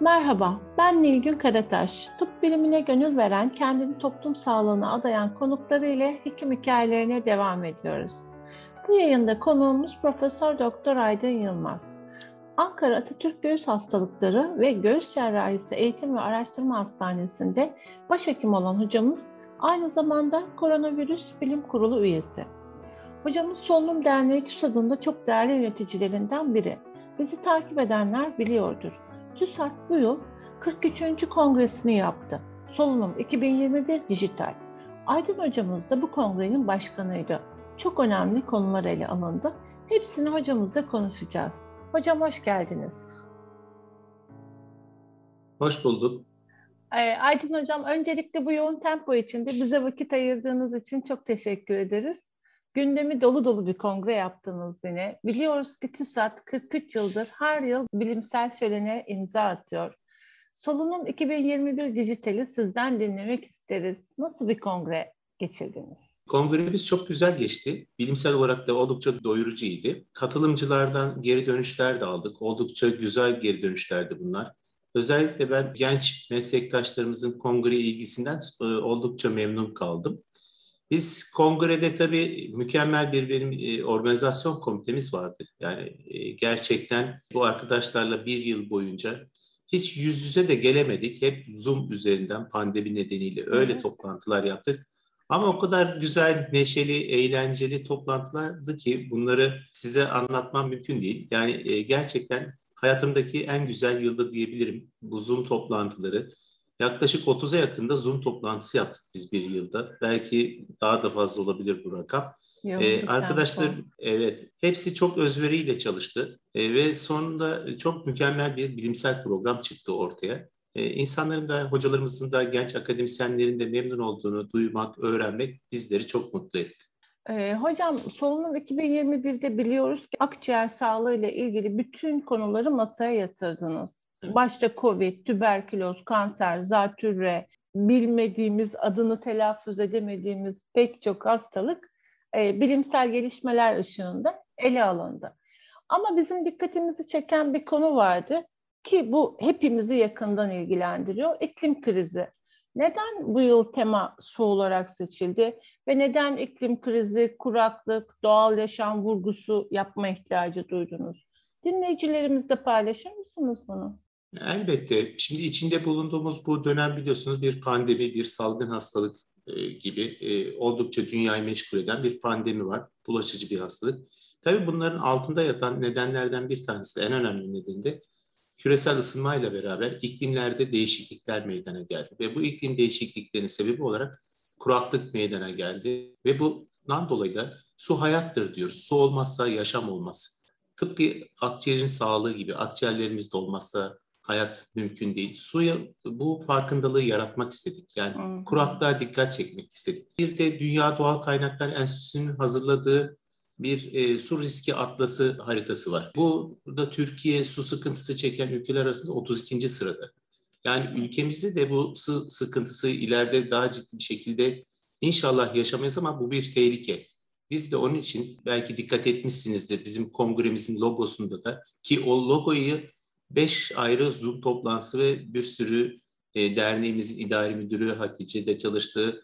Merhaba, ben Nilgün Karataş. Tıp bilimine gönül veren, kendini toplum sağlığına adayan konukları ile hekim hikayelerine devam ediyoruz. Bu yayında konuğumuz Profesör Doktor Aydın Yılmaz. Ankara Atatürk Göğüs Hastalıkları ve Göğüs Cerrahisi Eğitim ve Araştırma Hastanesi'nde başhekim olan hocamız aynı zamanda Koronavirüs Bilim Kurulu üyesi. Hocamız Solunum Derneği TÜSAD'ın çok değerli yöneticilerinden biri. Bizi takip edenler biliyordur. TÜSAD bu yıl 43. kongresini yaptı. Solunum 2021 Dijital. Aydın hocamız da bu kongrenin başkanıydı. Çok önemli konular ele alındı. Hepsini hocamızla konuşacağız. Hocam hoş geldiniz. Hoş bulduk. Ee, Aydın Hocam öncelikle bu yoğun tempo içinde bize vakit ayırdığınız için çok teşekkür ederiz. Gündemi dolu dolu bir kongre yaptınız yine. Biliyoruz ki TÜSAT 43 yıldır her yıl bilimsel şölene imza atıyor. Solunum 2021 dijitali sizden dinlemek isteriz. Nasıl bir kongre geçirdiniz? Kongremiz çok güzel geçti. Bilimsel olarak da oldukça doyurucuydu. Katılımcılardan geri dönüşler de aldık. Oldukça güzel geri dönüşlerdi bunlar. Özellikle ben genç meslektaşlarımızın kongre ilgisinden e, oldukça memnun kaldım. Biz kongrede tabii mükemmel bir benim e, organizasyon komitemiz vardı. Yani e, gerçekten bu arkadaşlarla bir yıl boyunca hiç yüz yüze de gelemedik. Hep Zoom üzerinden pandemi nedeniyle öyle evet. toplantılar yaptık. Ama o kadar güzel, neşeli, eğlenceli toplantılardı ki bunları size anlatmam mümkün değil. Yani e, gerçekten hayatımdaki en güzel yılda diyebilirim bu Zoom toplantıları. Yaklaşık 30'a yakında Zoom toplantısı yaptık biz bir yılda. Belki daha da fazla olabilir bu rakam. Ee, arkadaşlar evet hepsi çok özveriyle çalıştı ee, ve sonunda çok mükemmel bir bilimsel program çıktı ortaya. Ee, insanların da hocalarımızın da genç akademisyenlerin de memnun olduğunu duymak, öğrenmek bizleri çok mutlu etti. Ee, hocam solunum 2021'de biliyoruz ki akciğer sağlığı ile ilgili bütün konuları masaya yatırdınız. Başta COVID, tüberküloz, kanser, zatürre, bilmediğimiz, adını telaffuz edemediğimiz pek çok hastalık e, bilimsel gelişmeler ışığında ele alındı. Ama bizim dikkatimizi çeken bir konu vardı ki bu hepimizi yakından ilgilendiriyor. İklim krizi. Neden bu yıl tema su olarak seçildi ve neden iklim krizi, kuraklık, doğal yaşam vurgusu yapma ihtiyacı duydunuz? Dinleyicilerimizle paylaşır mısınız bunu? Elbette. Şimdi içinde bulunduğumuz bu dönem biliyorsunuz bir pandemi, bir salgın hastalık e, gibi e, oldukça dünyayı meşgul eden bir pandemi var. Bulaşıcı bir hastalık. Tabii bunların altında yatan nedenlerden bir tanesi de en önemli nedeni de küresel ısınmayla beraber iklimlerde değişiklikler meydana geldi. Ve bu iklim değişikliklerinin sebebi olarak kuraklık meydana geldi. Ve bundan dolayı da su hayattır diyoruz. Su olmazsa yaşam olmaz. Tıpkı akciğerin sağlığı gibi akciğerlerimizde olmazsa hayat mümkün değil. Suya bu farkındalığı yaratmak istedik. Yani hmm. kuraklığa dikkat çekmek istedik. Bir de Dünya Doğal Kaynaklar Enstitüsü'nün hazırladığı bir e, su riski atlası haritası var. Bu da Türkiye su sıkıntısı çeken ülkeler arasında 32. sırada. Yani ülkemizde de bu su sıkıntısı ileride daha ciddi bir şekilde inşallah yaşamayız ama bu bir tehlike. Biz de onun için belki dikkat etmişsinizdir bizim kongremizin logosunda da ki o logoyu beş ayrı Zoom toplantısı ve bir sürü e, derneğimizin idari müdürü Hatice'de çalıştığı,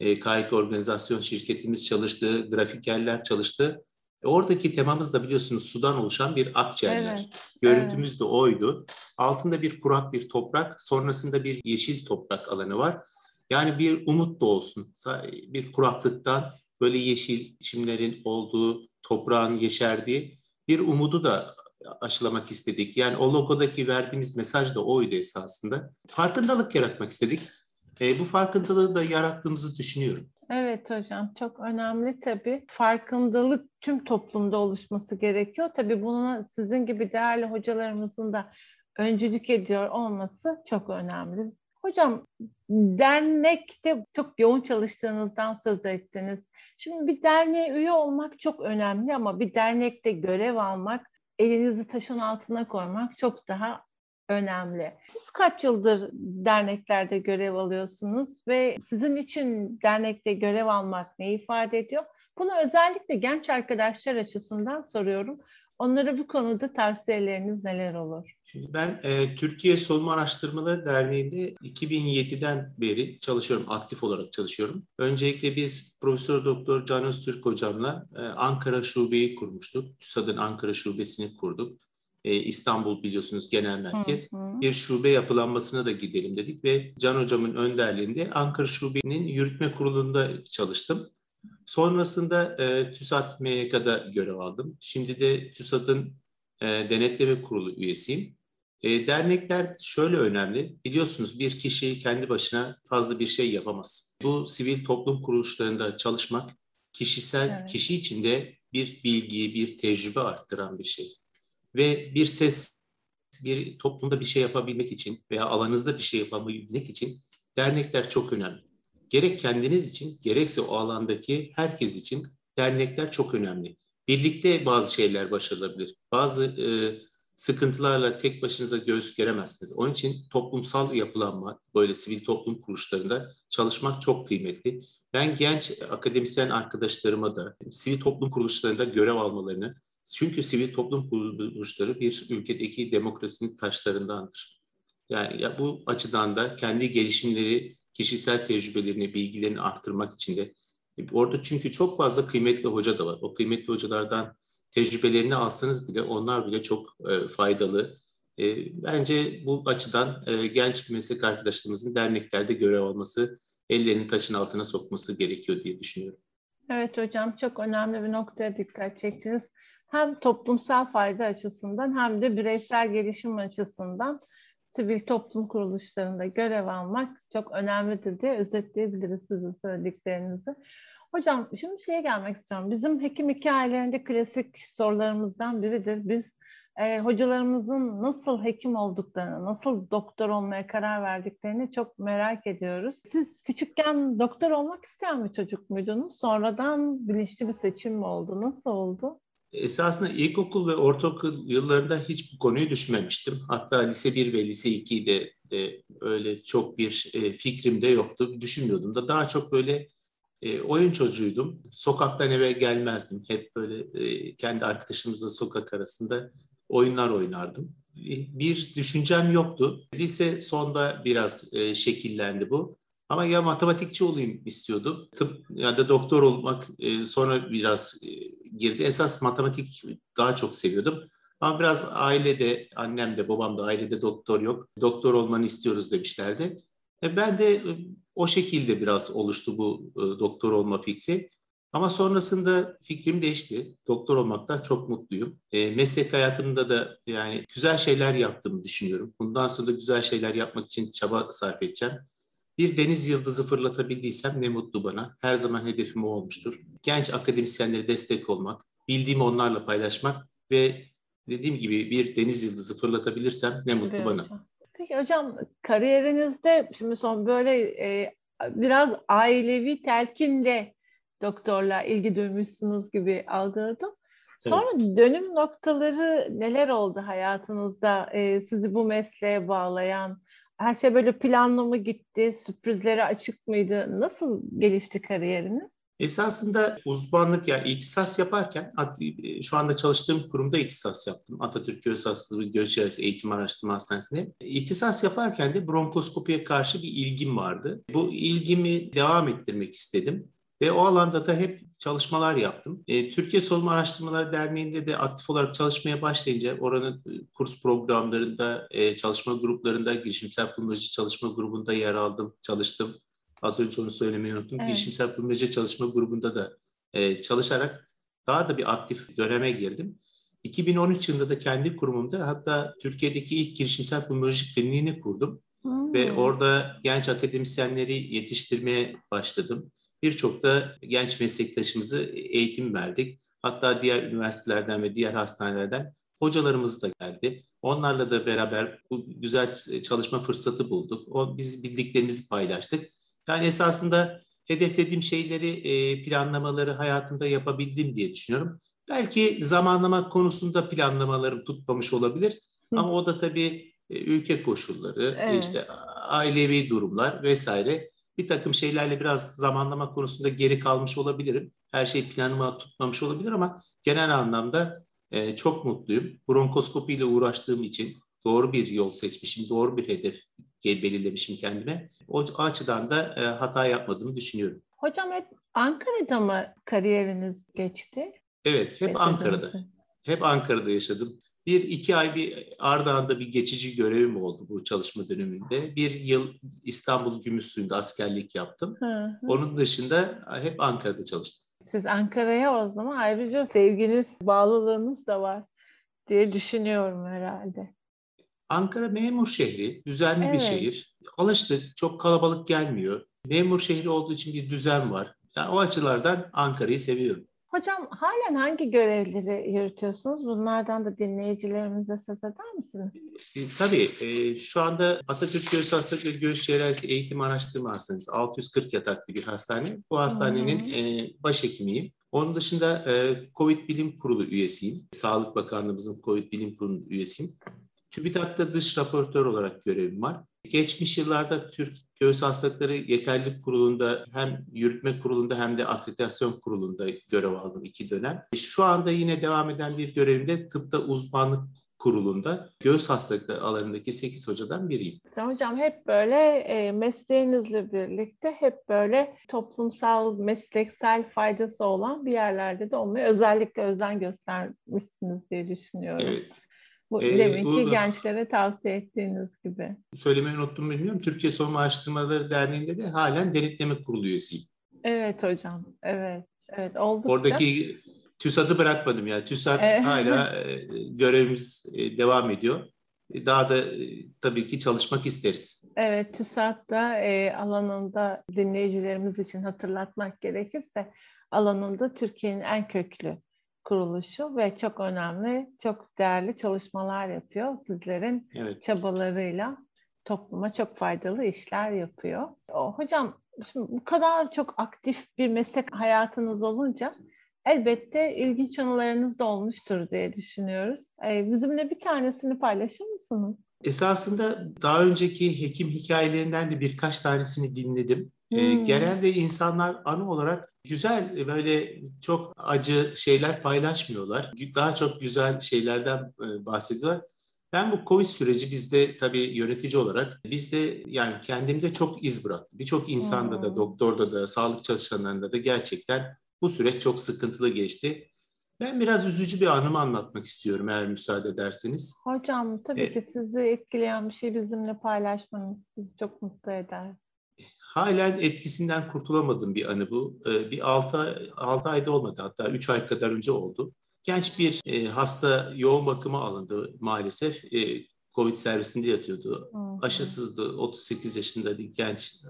e, KAYK organizasyon şirketimiz çalıştığı, grafikerler çalıştı. E, oradaki temamız da biliyorsunuz sudan oluşan bir akciğerler. Evet, Görüntümüz evet. de oydu. Altında bir kurak bir toprak, sonrasında bir yeşil toprak alanı var. Yani bir umut da olsun. Bir kuraklıktan böyle yeşil çimlerin olduğu, toprağın yeşerdiği bir umudu da aşılamak istedik. Yani o logodaki verdiğimiz mesaj da oydu esasında. Farkındalık yaratmak istedik. E, bu farkındalığı da yarattığımızı düşünüyorum. Evet hocam çok önemli tabii. Farkındalık tüm toplumda oluşması gerekiyor. Tabii buna sizin gibi değerli hocalarımızın da öncülük ediyor olması çok önemli. Hocam dernekte çok yoğun çalıştığınızdan söz ettiniz. Şimdi bir derneğe üye olmak çok önemli ama bir dernekte görev almak elinizi taşın altına koymak çok daha önemli. Siz kaç yıldır derneklerde görev alıyorsunuz ve sizin için dernekte görev almak ne ifade ediyor? Bunu özellikle genç arkadaşlar açısından soruyorum. Onlara bu konuda tavsiyeleriniz neler olur? Şimdi ben e, Türkiye Solunum Araştırmaları Derneği'nde 2007'den beri çalışıyorum, aktif olarak çalışıyorum. Öncelikle biz Profesör Doktor Can Öztürk hocamla e, Ankara Şube'yi kurmuştuk. TÜSAD'ın Ankara Şubesi'ni kurduk. E, İstanbul biliyorsunuz genel merkez. Hı hı. Bir şube yapılanmasına da gidelim dedik ve Can hocamın önderliğinde Ankara Şube'nin yürütme kurulunda çalıştım. Sonrasında e, TÜSAT MYK'da görev aldım. Şimdi de TÜSAT'ın e, denetleme kurulu üyesiyim. E, dernekler şöyle önemli. Biliyorsunuz bir kişi kendi başına fazla bir şey yapamaz. Bu sivil toplum kuruluşlarında çalışmak kişisel, evet. kişi içinde bir bilgiyi, bir tecrübe arttıran bir şey. Ve bir ses, bir toplumda bir şey yapabilmek için veya alanınızda bir şey yapabilmek için dernekler çok önemli. Gerek kendiniz için, gerekse o alandaki herkes için dernekler çok önemli. Birlikte bazı şeyler başarılabilir. Bazı e, sıkıntılarla tek başınıza göğüs geremezsiniz. Onun için toplumsal yapılanma, böyle sivil toplum kuruluşlarında çalışmak çok kıymetli. Ben genç akademisyen arkadaşlarıma da sivil toplum kuruluşlarında görev almalarını, çünkü sivil toplum kuruluşları bir ülkedeki demokrasinin taşlarındandır. Yani ya bu açıdan da kendi gelişimleri, kişisel tecrübelerini, bilgilerini arttırmak için de orada çünkü çok fazla kıymetli hoca da var. O kıymetli hocalardan tecrübelerini alsanız bile onlar bile çok e, faydalı. E, bence bu açıdan e, genç meslek arkadaşlarımızın derneklerde görev alması, ellerini taşın altına sokması gerekiyor diye düşünüyorum. Evet hocam çok önemli bir noktaya dikkat çektiniz. Hem toplumsal fayda açısından hem de bireysel gelişim açısından sivil toplum kuruluşlarında görev almak çok önemlidir diye özetleyebiliriz sizin söylediklerinizi. Hocam şimdi şeye gelmek istiyorum. Bizim hekim hikayelerinde klasik sorularımızdan biridir. Biz e, hocalarımızın nasıl hekim olduklarını, nasıl doktor olmaya karar verdiklerini çok merak ediyoruz. Siz küçükken doktor olmak isteyen bir çocuk muydunuz? Sonradan bilinçli bir seçim mi oldu? Nasıl oldu? Esasında ilkokul ve ortaokul yıllarında hiç bu konuyu düşünmemiştim. Hatta lise 1 ve lise 2'de de öyle çok bir e, fikrim de yoktu. Düşünmüyordum da daha çok böyle e, oyun çocuğuydum. Sokaktan eve gelmezdim. Hep böyle e, kendi arkadaşımızla sokak arasında oyunlar oynardım. Bir düşüncem yoktu. Lise sonda biraz şekillendi bu. Ama ya matematikçi olayım istiyordum. Tıp ya da doktor olmak sonra biraz girdi. Esas matematik daha çok seviyordum. Ama biraz ailede, annem de babam da ailede doktor yok. Doktor olmanı istiyoruz demişlerdi. E, ben de e, o şekilde biraz oluştu bu e, doktor olma fikri. Ama sonrasında fikrim değişti. Doktor olmaktan çok mutluyum. E, meslek hayatımda da yani güzel şeyler yaptığımı düşünüyorum. Bundan sonra da güzel şeyler yapmak için çaba sarf edeceğim. Bir deniz yıldızı fırlatabildiysem ne mutlu bana. Her zaman hedefim o olmuştur. Genç akademisyenlere destek olmak, bildiğimi onlarla paylaşmak ve dediğim gibi bir deniz yıldızı fırlatabilirsem ne mutlu evet. bana. Peki hocam kariyerinizde şimdi son böyle e, biraz ailevi telkinle doktorla ilgi duymuşsunuz gibi algıladım. Sonra evet. dönüm noktaları neler oldu hayatınızda e, sizi bu mesleğe bağlayan? Her şey böyle planlı mı gitti? Sürprizlere açık mıydı? Nasıl gelişti kariyeriniz? Esasında uzmanlık yani ihtisas yaparken e, şu anda çalıştığım kurumda ihtisas yaptım. Atatürk Göğüs Hastalığı Göğüs Yarası Eğitim Araştırma Hastanesi'nde. İhtisas yaparken de bronkoskopiye karşı bir ilgim vardı. Bu ilgimi devam ettirmek istedim. Ve o alanda da hep çalışmalar yaptım. E, Türkiye Solunum Araştırmaları Derneği'nde de aktif olarak çalışmaya başlayınca oranın e, kurs programlarında, e, çalışma gruplarında, girişimsel pulmonoloji çalışma grubunda yer aldım, çalıştım. Az önce onu söylemeyi unuttum. Evet. Girişimsel pulmonoloji çalışma grubunda da e, çalışarak daha da bir aktif döneme girdim. 2013 yılında da kendi kurumumda hatta Türkiye'deki ilk girişimsel pulmonoloji kliniğini kurdum. Hmm. Ve orada genç akademisyenleri yetiştirmeye başladım. Birçok da genç meslektaşımızı eğitim verdik. Hatta diğer üniversitelerden ve diğer hastanelerden hocalarımız da geldi. Onlarla da beraber bu güzel çalışma fırsatı bulduk. O biz bildiklerimizi paylaştık. Yani esasında hedeflediğim şeyleri, e, planlamaları hayatımda yapabildim diye düşünüyorum. Belki zamanlama konusunda planlamalarım tutmamış olabilir. Hı. Ama o da tabii e, ülke koşulları, evet. işte ailevi durumlar vesaire bir takım şeylerle biraz zamanlama konusunda geri kalmış olabilirim. Her şey planıma tutmamış olabilir ama genel anlamda E, çok mutluyum. Bronkoskopi ile uğraştığım için doğru bir yol seçmişim, doğru bir hedef belirlemişim kendime. O açıdan da e, hata yapmadığımı düşünüyorum. Hocam hep Ankara'da mı kariyeriniz geçti? Evet, hep. Ankara'da. Hep Ankara'da yaşadım. Bir iki ay bir Ardahan'da bir geçici görevim oldu bu çalışma döneminde. Bir yıl İstanbul Gümüşsuyu'nda askerlik yaptım. Hı hı. Onun dışında hep Ankara'da çalıştım. Siz Ankara'ya o zaman ayrıca sevginiz, bağlılığınız da var diye düşünüyorum herhalde. Ankara memur şehri, düzenli evet. bir şehir. Alıştık, çok kalabalık gelmiyor. Memur şehri olduğu için bir düzen var. Yani o açılardan Ankara'yı seviyorum. Hocam halen hangi görevleri yürütüyorsunuz? Bunlardan da dinleyicilerimize söz eder misiniz? E, tabii. E, şu anda Atatürk Göğüs Hastalık ve Göğüs Cerrahisi Eğitim Araştırma Hastanesi 640 yataklı bir hastane. Bu hastanenin e, başhekimiyim. Onun dışında e, COVID Bilim Kurulu üyesiyim. Sağlık Bakanlığımızın COVID Bilim Kurulu üyesiyim. TÜBİTAK'ta dış raportör olarak görevim var. Geçmiş yıllarda Türk Göğüs Hastalıkları Yeterlilik Kurulu'nda hem yürütme kurulunda hem de akreditasyon kurulunda görev aldım iki dönem. Şu anda yine devam eden bir görevimde tıpta uzmanlık kurulunda göğüs hastalıkları alanındaki 8 hocadan biriyim. Hocam hep böyle e, mesleğinizle birlikte hep böyle toplumsal, mesleksel faydası olan bir yerlerde de olmayı özellikle özen göstermişsiniz diye düşünüyorum. Evet. Bu ee, demek ki bu, gençlere tavsiye ettiğiniz gibi. Söylemeyi unuttum bilmiyorum. Türkiye Savunma Araştırmaları Derneği'nde de halen denetleme kurulu üyesiyim. Evet hocam. Evet. Evet oldukça. Oradaki TÜSAT'ı bırakmadım yani. TÜSAT evet. hala e, görevimiz e, devam ediyor. E, daha da tabii ki çalışmak isteriz. Evet, TÜSAT da e, alanında dinleyicilerimiz için hatırlatmak gerekirse alanında Türkiye'nin en köklü kuruluşu ve çok önemli, çok değerli çalışmalar yapıyor. Sizlerin evet. çabalarıyla topluma çok faydalı işler yapıyor. O, hocam şimdi bu kadar çok aktif bir meslek hayatınız olunca elbette ilginç anılarınız da olmuştur diye düşünüyoruz. Ee, bizimle bir tanesini paylaşır mısınız? Esasında daha önceki hekim hikayelerinden de birkaç tanesini dinledim. Hmm. E, genelde insanlar anı olarak güzel böyle çok acı şeyler paylaşmıyorlar. Daha çok güzel şeylerden e, bahsediyorlar. Ben bu Covid süreci bizde tabii yönetici olarak bizde yani kendimde çok iz bıraktı. Birçok insanda da, doktorda da, sağlık çalışanlarında da gerçekten bu süreç çok sıkıntılı geçti. Ben biraz üzücü bir anımı anlatmak istiyorum eğer müsaade ederseniz. Hocam tabii ee, ki sizi etkileyen bir şey bizimle paylaşmanız bizi çok mutlu eder. Halen etkisinden kurtulamadığım bir anı bu. Ee, bir 6, 6 ayda olmadı hatta 3 ay kadar önce oldu. Genç bir e, hasta yoğun bakıma alındı maalesef. E, Covid servisinde yatıyordu. Hmm. Aşısızdı. 38 yaşında bir genç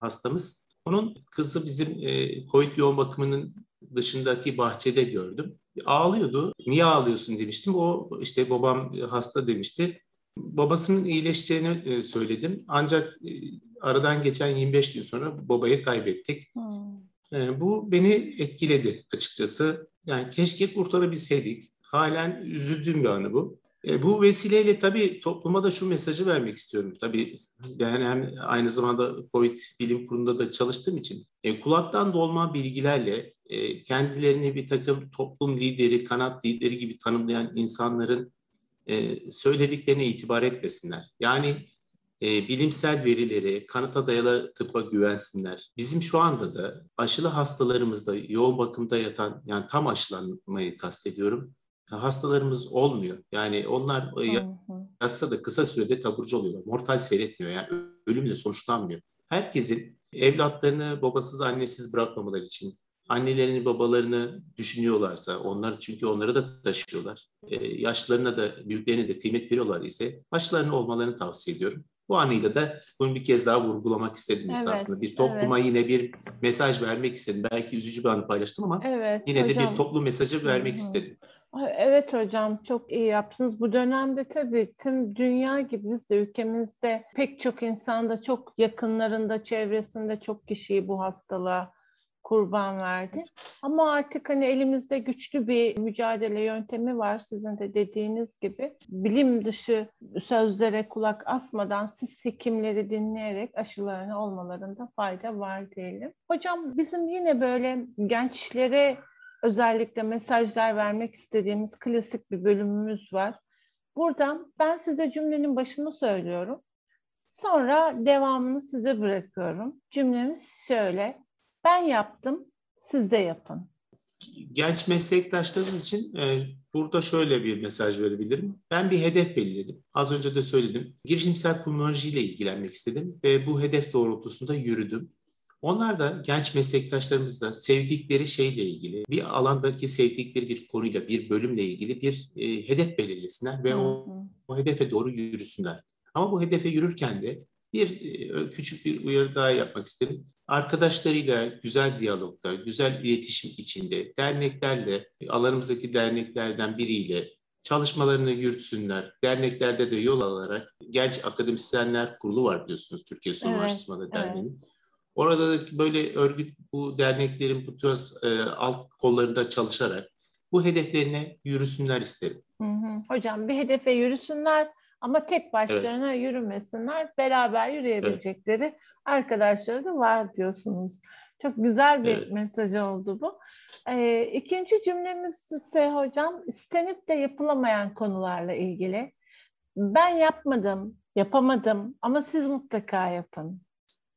hastamız. Onun kızı bizim e, Covid yoğun bakımının dışındaki bahçede gördüm. Ağlıyordu. Niye ağlıyorsun demiştim. O işte babam hasta demişti. Babasının iyileşeceğini söyledim. Ancak aradan geçen 25 gün sonra babayı kaybettik. Hmm. E, bu beni etkiledi açıkçası. Yani keşke kurtarabilseydik. Halen üzüldüğüm bir anı bu. E, bu vesileyle tabii topluma da şu mesajı vermek istiyorum. Tabii ben hem aynı zamanda COVID Bilim Kurulu'nda da çalıştığım için e, kulaktan dolma bilgilerle e, kendilerini bir takım toplum lideri, kanat lideri gibi tanımlayan insanların e, söylediklerine itibar etmesinler. Yani e, bilimsel verileri, kanıta dayalı tıbba güvensinler. Bizim şu anda da aşılı hastalarımızda yoğun bakımda yatan, yani tam aşılanmayı kastediyorum, hastalarımız olmuyor. Yani onlar e, yatsa da kısa sürede taburcu oluyorlar. Mortal seyretmiyor yani ölümle sonuçlanmıyor. Herkesin evlatlarını babasız annesiz bırakmamaları için annelerini babalarını düşünüyorlarsa onlar çünkü onları da taşıyorlar. Ee, yaşlarına da büyüklerine de kıymet veriyorlar ise başlarına olmalarını tavsiye ediyorum. Bu anıyla da bunu bir kez daha vurgulamak istedim evet, esasında. Bir topluma evet. yine bir mesaj vermek istedim. Belki üzücü bir anı paylaştım ama evet, yine hocam. de bir toplum mesajı vermek Hı-hı. istedim. Evet hocam çok iyi yaptınız. Bu dönemde tabii tüm dünya gibi biz de ülkemizde pek çok insanda çok yakınlarında, çevresinde çok kişiyi bu hastalığa kurban verdi. Ama artık hani elimizde güçlü bir mücadele yöntemi var sizin de dediğiniz gibi. Bilim dışı sözlere kulak asmadan siz hekimleri dinleyerek aşılarını olmalarında fayda var diyelim. Hocam bizim yine böyle gençlere özellikle mesajlar vermek istediğimiz klasik bir bölümümüz var. Buradan ben size cümlenin başını söylüyorum. Sonra devamını size bırakıyorum. Cümlemiz şöyle. Ben yaptım, siz de yapın. Genç meslektaşlarımız için e, burada şöyle bir mesaj verebilirim. Ben bir hedef belirledim. Az önce de söyledim. Girişimsel pulmonoloji ile ilgilenmek istedim ve bu hedef doğrultusunda yürüdüm. Onlar da genç meslektaşlarımız da sevdikleri şeyle ilgili, bir alandaki sevdikleri bir konuyla, bir bölümle ilgili bir e, hedef belirlesinler ve o, o hedefe doğru yürüsünler. Ama bu hedefe yürürken de bir e, küçük bir uyarı daha yapmak isterim. Arkadaşlarıyla güzel diyalogda, güzel iletişim içinde, derneklerle, alanımızdaki derneklerden biriyle çalışmalarını yürütsünler. Derneklerde de yol alarak Genç Akademisyenler Kurulu var biliyorsunuz Türkiye Sorun Evet, Araştırmaları Derneği'nin. Orada da böyle örgüt bu derneklerin bu tarz e, alt kollarında çalışarak bu hedeflerine yürüsünler isterim. Hı hı. Hocam bir hedefe yürüsünler ama tek başlarına yürümesinler. Beraber yürüyebilecekleri arkadaşları da var diyorsunuz. Çok güzel bir Evet. mesaj oldu bu. Ee, ikinci cümlemiz ise hocam istenip de yapılamayan konularla ilgili. Ben yapmadım, yapamadım ama siz mutlaka yapın.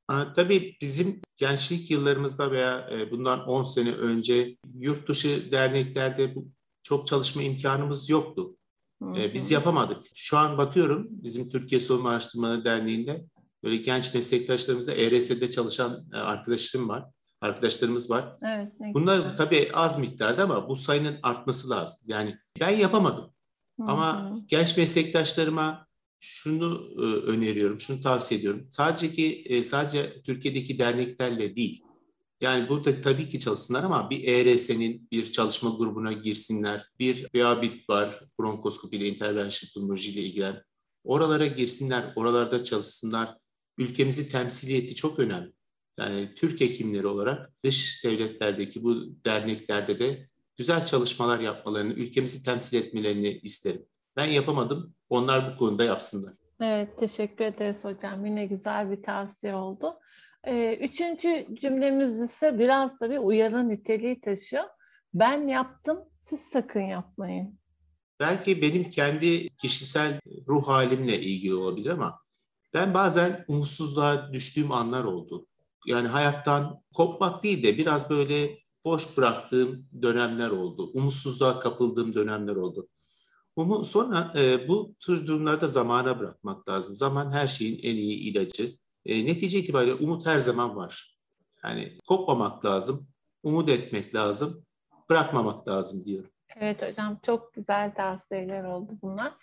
Ha, tabii bizim gençlik yıllarımızda veya e, bundan 10 sene önce yurt dışı derneklerde bu, çok çalışma imkanımız yoktu. E, biz yapamadık. Şu an bakıyorum bizim Türkiye Sorun Araştırmaları Derneği'nde böyle genç meslektaşlarımızda ERS'de çalışan e, arkadaşlarım var. Arkadaşlarımız var. Evet, Bunlar güzel. tabii az miktarda ama bu sayının artması lazım. Yani ben yapamadım. Hı Ama genç meslektaşlarıma şunu e, öneriyorum, şunu tavsiye ediyorum. Sadece ki e, sadece Türkiye'deki derneklerle değil. Yani burada tabii ki çalışsınlar ama bir ERS'nin bir çalışma grubuna girsinler. Bir VABIT var, bronkoskopi ile intervention pulmonoloji ile ilgilen. Oralara girsinler, oralarda çalışsınlar. Ülkemizi temsiliyeti çok önemli. Yani Türk hekimleri olarak dış devletlerdeki bu derneklerde de güzel çalışmalar yapmalarını, ülkemizi temsil etmelerini isterim. Ben yapamadım, onlar bu konuda yapsınlar. Evet, teşekkür ederiz hocam. Yine güzel bir tavsiye oldu. Ee, üçüncü cümlemiz ise biraz da bir uyarı niteliği taşıyor. Ben yaptım, siz sakın yapmayın. Belki benim kendi kişisel ruh halimle ilgili olabilir ama ben bazen umutsuzluğa düştüğüm anlar oldu. Yani hayattan kopmak değil de biraz böyle boş bıraktığım dönemler oldu. Umutsuzluğa kapıldığım dönemler oldu. Sonra e, bu tür durumlarda zamana bırakmak lazım. Zaman her şeyin en iyi ilacı. E, netice itibariyle umut her zaman var. Yani kopmamak lazım, umut etmek lazım, bırakmamak lazım diyorum. Evet hocam, çok güzel tavsiyeler oldu bunlar.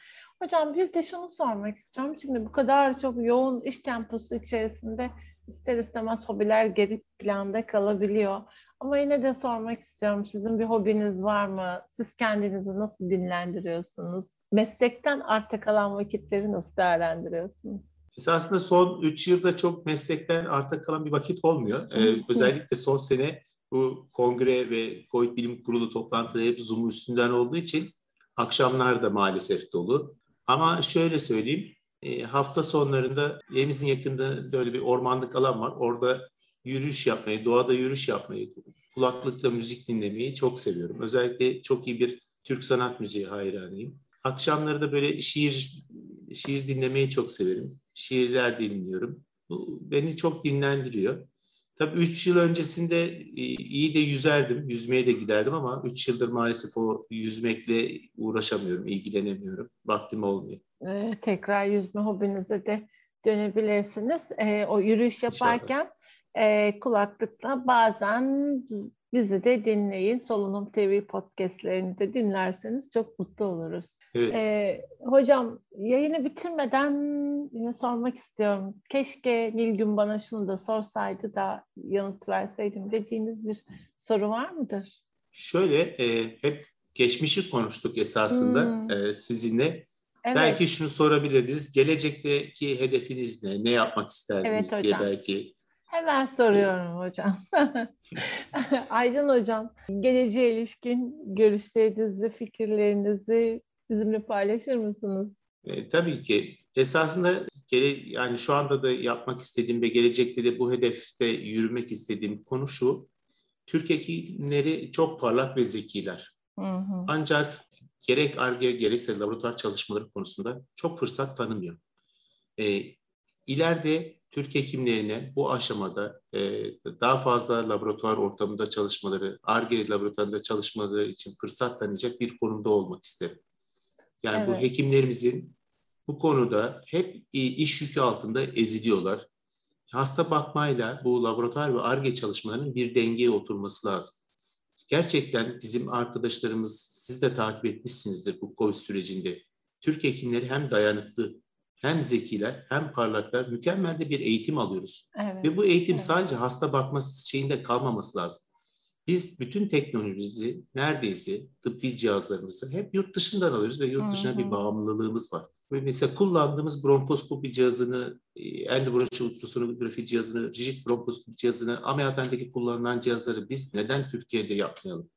Hocam bir de şunu sormak istiyorum. Şimdi bu kadar çok yoğun iş temposu içerisinde ister istemez hobiler geri planda kalabiliyor. Ama yine de sormak istiyorum. Sizin bir hobiniz var mı? Siz kendinizi nasıl dinlendiriyorsunuz? Meslekten arta kalan vakitleri nasıl değerlendiriyorsunuz? Esasında son 3 yılda çok meslekten arta kalan bir vakit olmuyor. Ee, özellikle son sene bu kongre ve COVID Bilim Kurulu toplantıları hep Zoom üstünden olduğu için akşamlar da maalesef dolu. Ama şöyle söyleyeyim, e, hafta sonlarında evimizin yakında böyle bir ormanlık alan var. Orada yürüyüş yapmayı, doğada yürüyüş yapmayı, kulaklıkla müzik dinlemeyi çok seviyorum. Özellikle çok iyi bir Türk sanat müziği hayranıyım. Akşamları da böyle şiir şiir dinlemeyi çok severim. Şiirler dinliyorum. Bu beni çok dinlendiriyor. Tabii 3 yıl öncesinde e, iyi de yüzerdim, yüzmeye de giderdim ama 3 yıldır maalesef o yüzmekle uğraşamıyorum, ilgilenemiyorum. Vaktim olmuyor. Ee, tekrar yüzme hobinize de dönebilirsiniz. Ee, o yürüyüş İnşallah. yaparken e, kulaklıkla bazen bizi de dinleyin. Solunum TV podcastlerini de dinlerseniz çok mutlu oluruz. Evet. Ee, hocam yayını bitirmeden yine sormak istiyorum. Keşke Nilgün bana şunu da sorsaydı da yanıt verseydim dediğiniz bir soru var mıdır? Şöyle e, hep geçmişi konuştuk esasında Hmm. e, sizinle. Evet, Belki şunu sorabiliriz. Gelecekteki hedefiniz ne? Ne yapmak isterdiniz Evet diye belki. Hemen soruyorum hocam. Aydın hocam, geleceğe ilişkin görüşlerinizi, fikirlerinizi bizimle paylaşır mısınız? E, tabii ki esasında gele, yani şu anda da yapmak istediğim ve gelecekte de bu hedefte yürümek istediğim konu şu. Türk hekimleri çok parlak ve zekiler. Hı hı. Ancak gerek ARGE gerekse laboratuvar çalışmaları konusunda çok fırsat tanımıyor. E, ileride Türk hekimlerine bu aşamada e, daha fazla laboratuvar ortamında çalışmaları, ARGE laboratuvarında çalışmaları için fırsat tanıyacak bir konumda olmak isterim. Yani evet. bu hekimlerimizin bu konuda hep iş yükü altında eziliyorlar. Hasta bakmayla bu laboratuvar ve ARGE çalışmalarının bir dengeye oturması lazım. Gerçekten bizim arkadaşlarımız, siz de takip etmişsinizdir bu COVID sürecinde. Türk hekimleri hem dayanıklı, hem zekiler, hem parlaklar, mükemmel de bir eğitim alıyoruz. Evet. Ve bu eğitim evet. sadece hasta bakması şeyinde kalmaması lazım. Biz bütün teknolojimizi neredeyse tıbbi cihazlarımızı hep yurt dışından alıyoruz ve yurt dışına hı hı. bir bağımlılığımız var. Ve mesela kullandığımız bronkoskopi cihazını, e, endobronşi ultrasonografi cihazını, rigid bronkoskopi cihazını, ameliyathanedeki kullanılan cihazları biz neden Türkiye'de yapmayalım?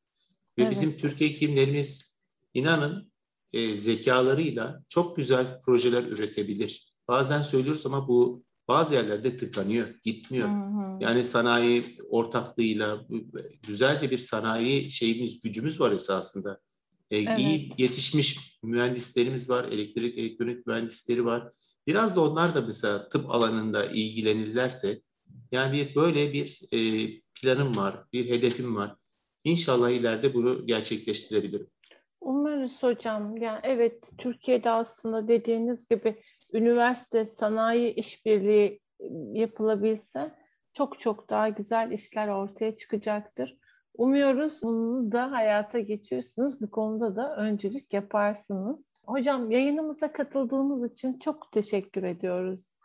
Ve evet. bizim Türkiye hekimlerimiz inanın e, zekalarıyla çok güzel projeler üretebilir. Bazen söylüyoruz ama bu bazı yerlerde tıkanıyor, gitmiyor. Hı hı. Yani sanayi ortaklığıyla güzel de bir sanayi şeyimiz, gücümüz var esasında. E, evet. İyi yetişmiş mühendislerimiz var, elektrik elektronik mühendisleri var. Biraz da onlar da mesela tıp alanında ilgilenirlerse, yani böyle bir e, planım var, bir hedefim var. İnşallah ileride bunu gerçekleştirebilirim. Umarız hocam. Yani evet Türkiye'de aslında dediğiniz gibi üniversite sanayi işbirliği yapılabilse çok çok daha güzel işler ortaya çıkacaktır. Umuyoruz bunu da hayata geçirirsiniz. Bu konuda da öncülük yaparsınız. Hocam yayınımıza katıldığınız için çok teşekkür ediyoruz.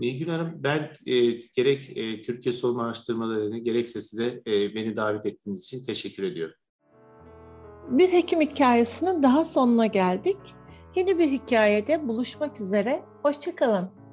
Nilgün Hanım, ben e, gerek e, Türkiye Solunum Araştırmaları'nı gerekse size e, beni davet ettiğiniz için teşekkür ediyorum. Bir hekim hikayesinin daha sonuna geldik. Yeni bir hikayede buluşmak üzere. Hoşçakalın.